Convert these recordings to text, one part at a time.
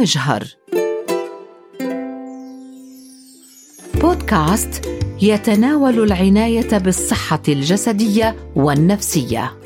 المجهر بودكاست يتناول العناية بالصحة الجسدية والنفسية.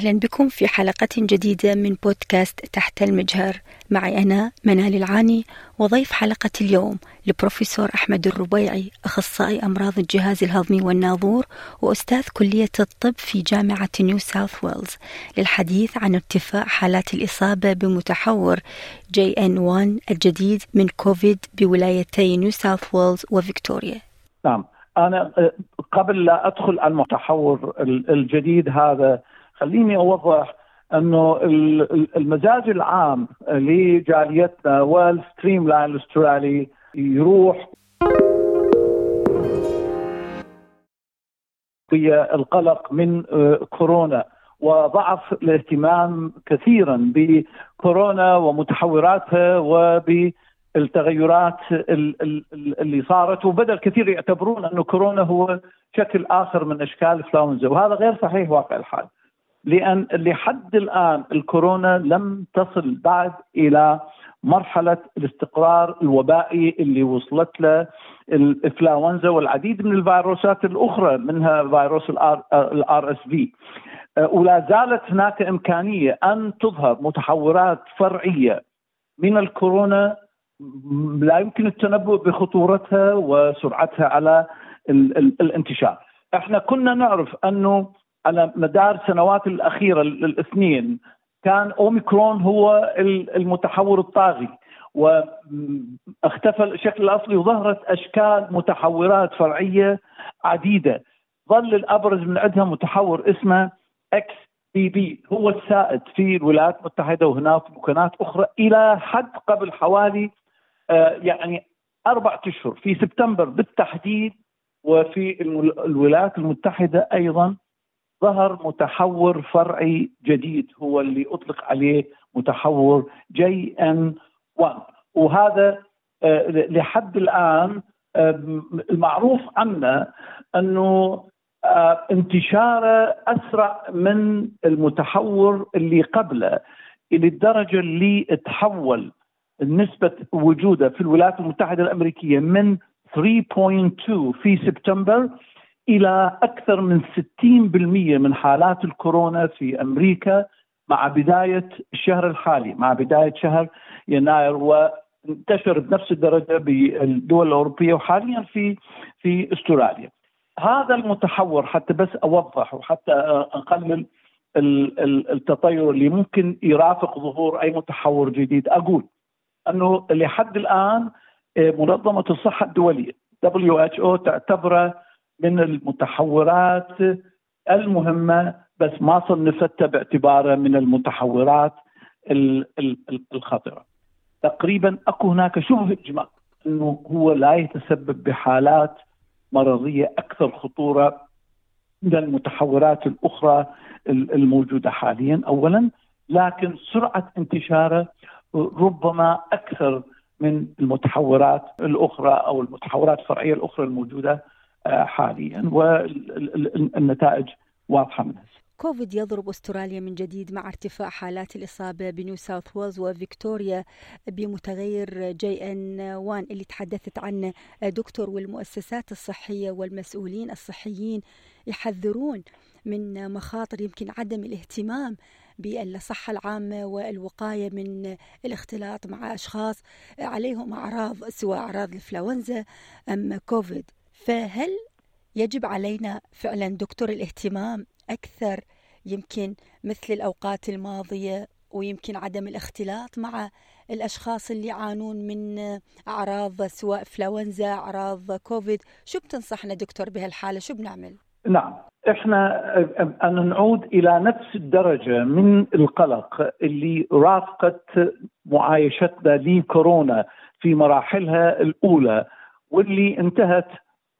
أهلا بكم في حلقة جديدة من بودكاست تحت المجهر. معي أنا منال العاني وضيف حلقة اليوم البروفيسور أحمد الربيعي أخصائي أمراض الجهاز الهضمي والناظور وأستاذ كلية الطب في جامعة نيو ساوث ويلز للحديث عن ارتفاع حالات الإصابة بمتحور JN.1 الجديد من كوفيد بولايتي نيو ساوث ويلز وفيكتوريا. نعم. أنا آه، قبل لا أدخل على المتحور الجديد هذا خليني أوضح أنه المزاج العام لجاليتنا وال streamline الاسترالي يروح هي القلق من آه، كورونا وضعف الاهتمام كثيرا بكورونا ومتحوراتها وبالتغيرات اللي صارت وبدأ الكثير يعتبرون انه كورونا هو شكل آخر من أشكال الانفلونزا وهذا غير صحيح واقع الحال. لأن لحد الآن الكورونا لم تصل بعد إلى مرحلة الاستقرار الوبائي اللي وصلت له الإنفلونزا والعديد من الفيروسات الأخرى منها فيروس ال RSV ولا زالت هناك إمكانية أن تظهر متحورات فرعية من الكورونا لا يمكن التنبؤ بخطورتها وسرعتها على الانتشار. إحنا كنا نعرف أنه على مدار السنوات الأخيرة الاثنين. كان أوميكرون هو المتحور الطاغي واختفى الشكل الأصلي وظهرت أشكال متحورات فرعية عديدة. ظل الأبرز من عندها متحور اسمه XBB. هو السائد في الولايات المتحدة وهناك مكانات أخرى إلى حد قبل حوالي آه، يعني أربع أشهر. في سبتمبر بالتحديد وفي الولايات المتحدة أيضا ظهر متحور فرعي جديد هو اللي أطلق عليه متحور جي إن 1 وهذا آه، لحد الآن آه، المعروف عنه أنه آه، انتشاره أسرع من المتحور اللي قبله إلى الدرجة اللي تحول نسبة وجوده في الولايات المتحدة الأمريكية من 3.2 في سبتمبر إلى أكثر من 60% من حالات الكورونا في أمريكا مع بداية الشهر الحالي مع بداية شهر يناير وانتشر بنفس الدرجة بالدول الأوروبية وحاليا في في أستراليا. هذا المتحور حتى بس أوضح وحتى أقلل التطير اللي ممكن يرافق ظهور أي متحور جديد أقول أنه لحد الآن منظمة الصحة الدولية WHO تعتبره من المتحورات المهمة بس ما صنفتها باعتبارها من المتحورات الخطرة. تقريبا أكو هناك شبه إجماع إنه هو لا يتسبب بحالات مرضية أكثر خطورة من المتحورات الأخرى الموجودة حاليا اولا لكن سرعة انتشاره ربما أكثر من المتحورات الأخرى أو المتحورات الفرعية الأخرى الموجودة حاليا والنتائج واضحة منها. كوفيد يضرب أستراليا من جديد مع ارتفاع حالات الإصابة بنيو ساوث ويلز وفيكتوريا بمتغير JN.1 اللي تحدثت عنه دكتور والمؤسسات الصحية والمسؤولين الصحيين يحذرون من مخاطر يمكن عدم الاهتمام بالصحة العامة والوقاية من الاختلاط مع أشخاص عليهم أعراض سواء أعراض الإنفلونزا أم كوفيد فهل يجب علينا فعلا دكتور الاهتمام أكثر يمكن مثل الأوقات الماضية ويمكن عدم الاختلاط مع الأشخاص اللي يعانون من أعراض سواء فلونزا أعراض كوفيد؟ شو بتنصحنا دكتور بهالحالة؟ شو بنعمل؟ نعم إحنا أن نعود إلى نفس الدرجة من القلق اللي رافقت معايشتنا لكورونا في مراحلها الأولى واللي انتهت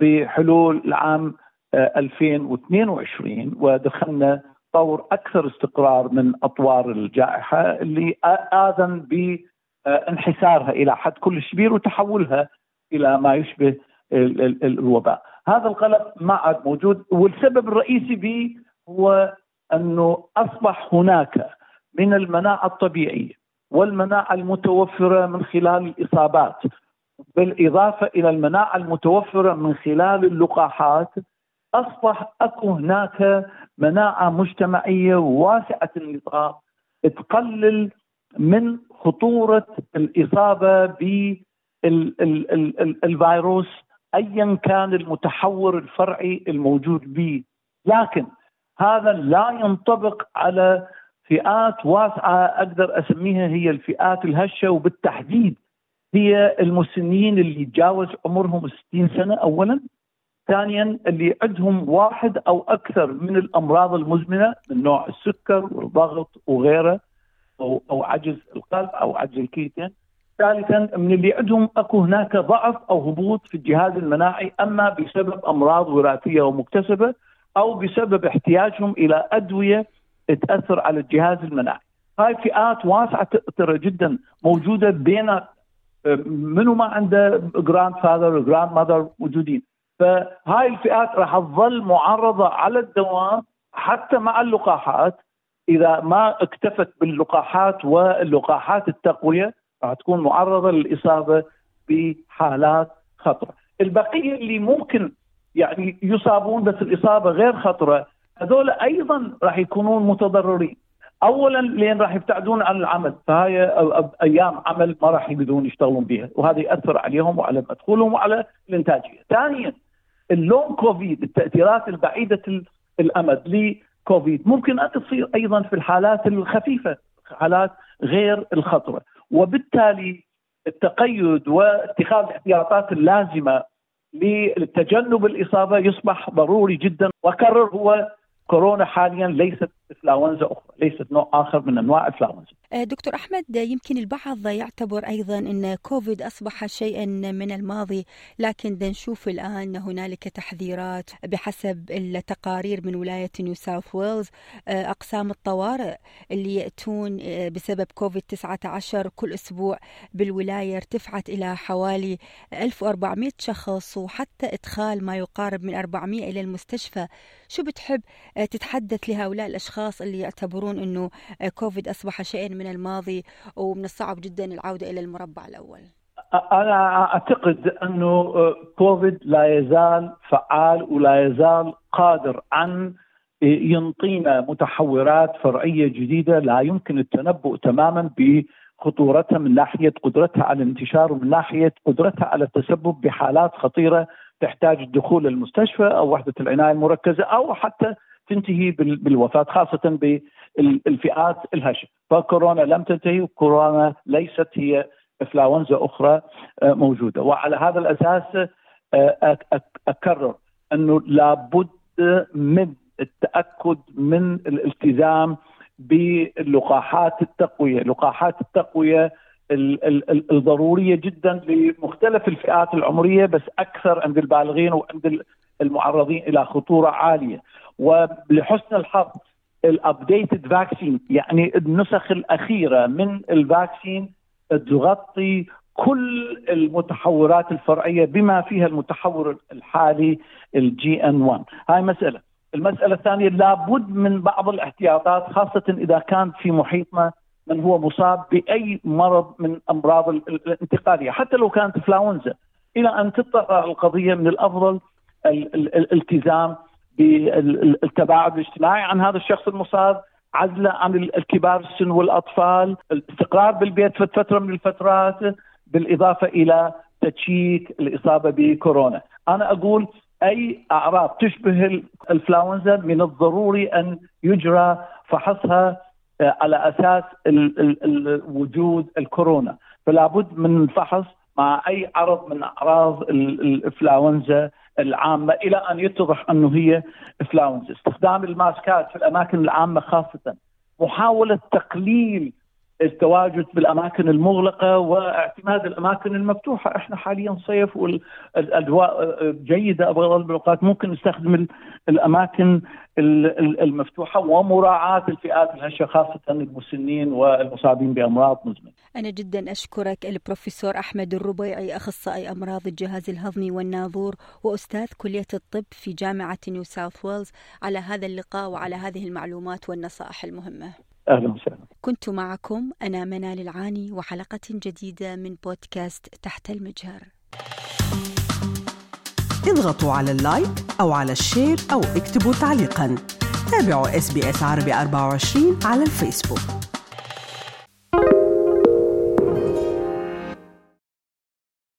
بحلول العام 2022 ودخلنا طور أكثر استقرار من أطوار الجائحة اللي آذن بانحسارها إلى حد كلش كبير وتحولها إلى ما يشبه الوباء. هذا القلق ما عاد موجود والسبب الرئيسي به هو أنه أصبح هناك من المناعة الطبيعية والمناعة المتوفرة من خلال الإصابات. بالإضافة إلى المناعة المتوفرة من خلال اللقاحات أصبح أكو هناك مناعة مجتمعية واسعة النطاق تقلل من خطورة الإصابة بالفيروس ايا كان المتحور الفرعي الموجود به لكن هذا لا ينطبق على فئات واسعه أقدر اسميها هي الفئات الهشه وبالتحديد هي المسنين اللي تجاوز عمرهم 60 سنة اولا ثانيا اللي عندهم واحد أو أكثر من الأمراض المزمنة من نوع السكر والضغط وغيره أو أو عجز القلب أو عجز الكليتين ثالثا من اللي عندهم أكو هناك ضعف أو هبوط في الجهاز المناعي أما بسبب أمراض وراثية ومكتسبة أو بسبب احتياجهم إلى أدوية تأثر على الجهاز المناعي. هاي فئات واسعة ترى جدا موجودة بين منو ما عنده grandfather grandmother موجودين فهاي الفئات راح تظل معرضة على الدوام حتى مع اللقاحات إذا ما اكتفت باللقاحات واللقاحات التقوية راح تكون معرضة للإصابة بحالات خطرة. البقية اللي ممكن يعني يصابون بس الإصابة غير خطرة هذول أيضا راح يكونون متضررين. اولا لأن راح يبتعدون عن العمل فهاي أيام عمل ما راح يقدرون يشتغلون بها وهذا يأثر عليهم وعلى مدخولهم وعلى الإنتاجية. ثانيا اللون كوفيد التأثيرات البعيدة الأمد لكوفيد. ممكن أن تصير أيضا في الحالات الخفيفة حالات غير الخطرة. وبالتالي التقيد واتخاذ الاحتياطات اللازمة لتجنب الإصابة يصبح ضروري جدا. وكرر هو كورونا حاليا ليست انفلونزا أخرى، ليست نوع آخر من أنواع انفلونزا. آه، دكتور أحمد يمكن البعض يعتبر أيضا إن كوفيد أصبح شيئا من الماضي لكن نشوف الآن هنالك تحذيرات بحسب التقارير من ولاية نيو ساوث ويلز. آه، أقسام الطوارئ اللي يأتون آه، بسبب كوفيد 19 كل أسبوع بالولاية ارتفعت إلى حوالي 1400 شخص وحتى إدخال ما يقارب من 400 إلى المستشفى. شو بتحب تتحدث لهؤلاء الأشخاص اللي يعتبرون إنه كوفيد أصبح شيئا من الماضي ومن الصعب جدا العودة إلى المربع الأول. أنا أعتقد أنه كوفيد لا يزال فعال ولا يزال قادر عن ينطينا متحورات فرعية جديدة لا يمكن التنبؤ تماما بخطورتها من ناحية قدرتها على الانتشار ومن ناحية قدرتها على التسبب بحالات خطيرة تحتاج الدخول للمستشفى أو وحدة العناية المركزة أو حتى تنتهي بالوفاة خاصة بالفئات الهشة، فكورونا لم تنتهي وكورونا ليست هي انفلونزا أخرى آه، موجودة، وعلى هذا الأساس آه، أكرر أنه لابد من التأكد من الالتزام باللقاحات التقوية، لقاحات التقوية الضرورية جدا لمختلف الفئات العمرية بس أكثر عند البالغين وعند المعرضين إلى خطورة عالية. ولحسن الحظ ال updated vaccine يعني النسخ الأخيرة من ال vaccine تغطي كل المتحورات الفرعية بما فيها المتحور الحالي ال JN.1 هاي مسألة. المسألة الثانية لابد من بعض الاحتياطات خاصة إذا كان في محيطنا من هو مصاب بأي مرض من أمراض الانتقالية. حتى لو كانت انفلونزا إلى أن تضطر القضية من الأفضل الالتزام بالتباعد الاجتماعي عن هذا الشخص المصاب عزلة عن الكبار السن والأطفال الاستقرار بالبيت في فترة من الفترات بالإضافة إلى تشيك الإصابة بكورونا. أنا أقول أي أعراض تشبه الانفلونزا من الضروري أن يجرى فحصها آه، على أساس وجود الكورونا. فلا بد من الفحص مع أي عرض من أعراض الانفلونزا العامة إلى أن يتضح أنه هي انفلونزا، استخدام الماسكات في الأماكن العامة خاصة، محاولة تقليل التواجد بالأماكن المغلقة واعتماد الأماكن المفتوحة، إحنا حاليا صيف والأجواء جيدة ابغض بالأوقات ممكن نستخدم الأماكن المفتوحة ومراعاة الفئات الهشة خاصة المسنين والمصابين بأمراض مزمنة. أنا جدا أشكرك البروفيسور أحمد الربيعي أخصائي أمراض الجهاز الهضمي والناظور وأستاذ كلية الطب في جامعة نيو ساوث ويلز على هذا اللقاء وعلى هذه المعلومات والنصائح المهمة. أهلا وسهلا. كنت معكم أنا منال العاني وحلقة جديدة من بودكاست تحت المجهر. اضغطوا على ال like أو على ال share أو اكتبوا تعليقا. تابعوا إس بي إس عربي 24 على الفيسبوك.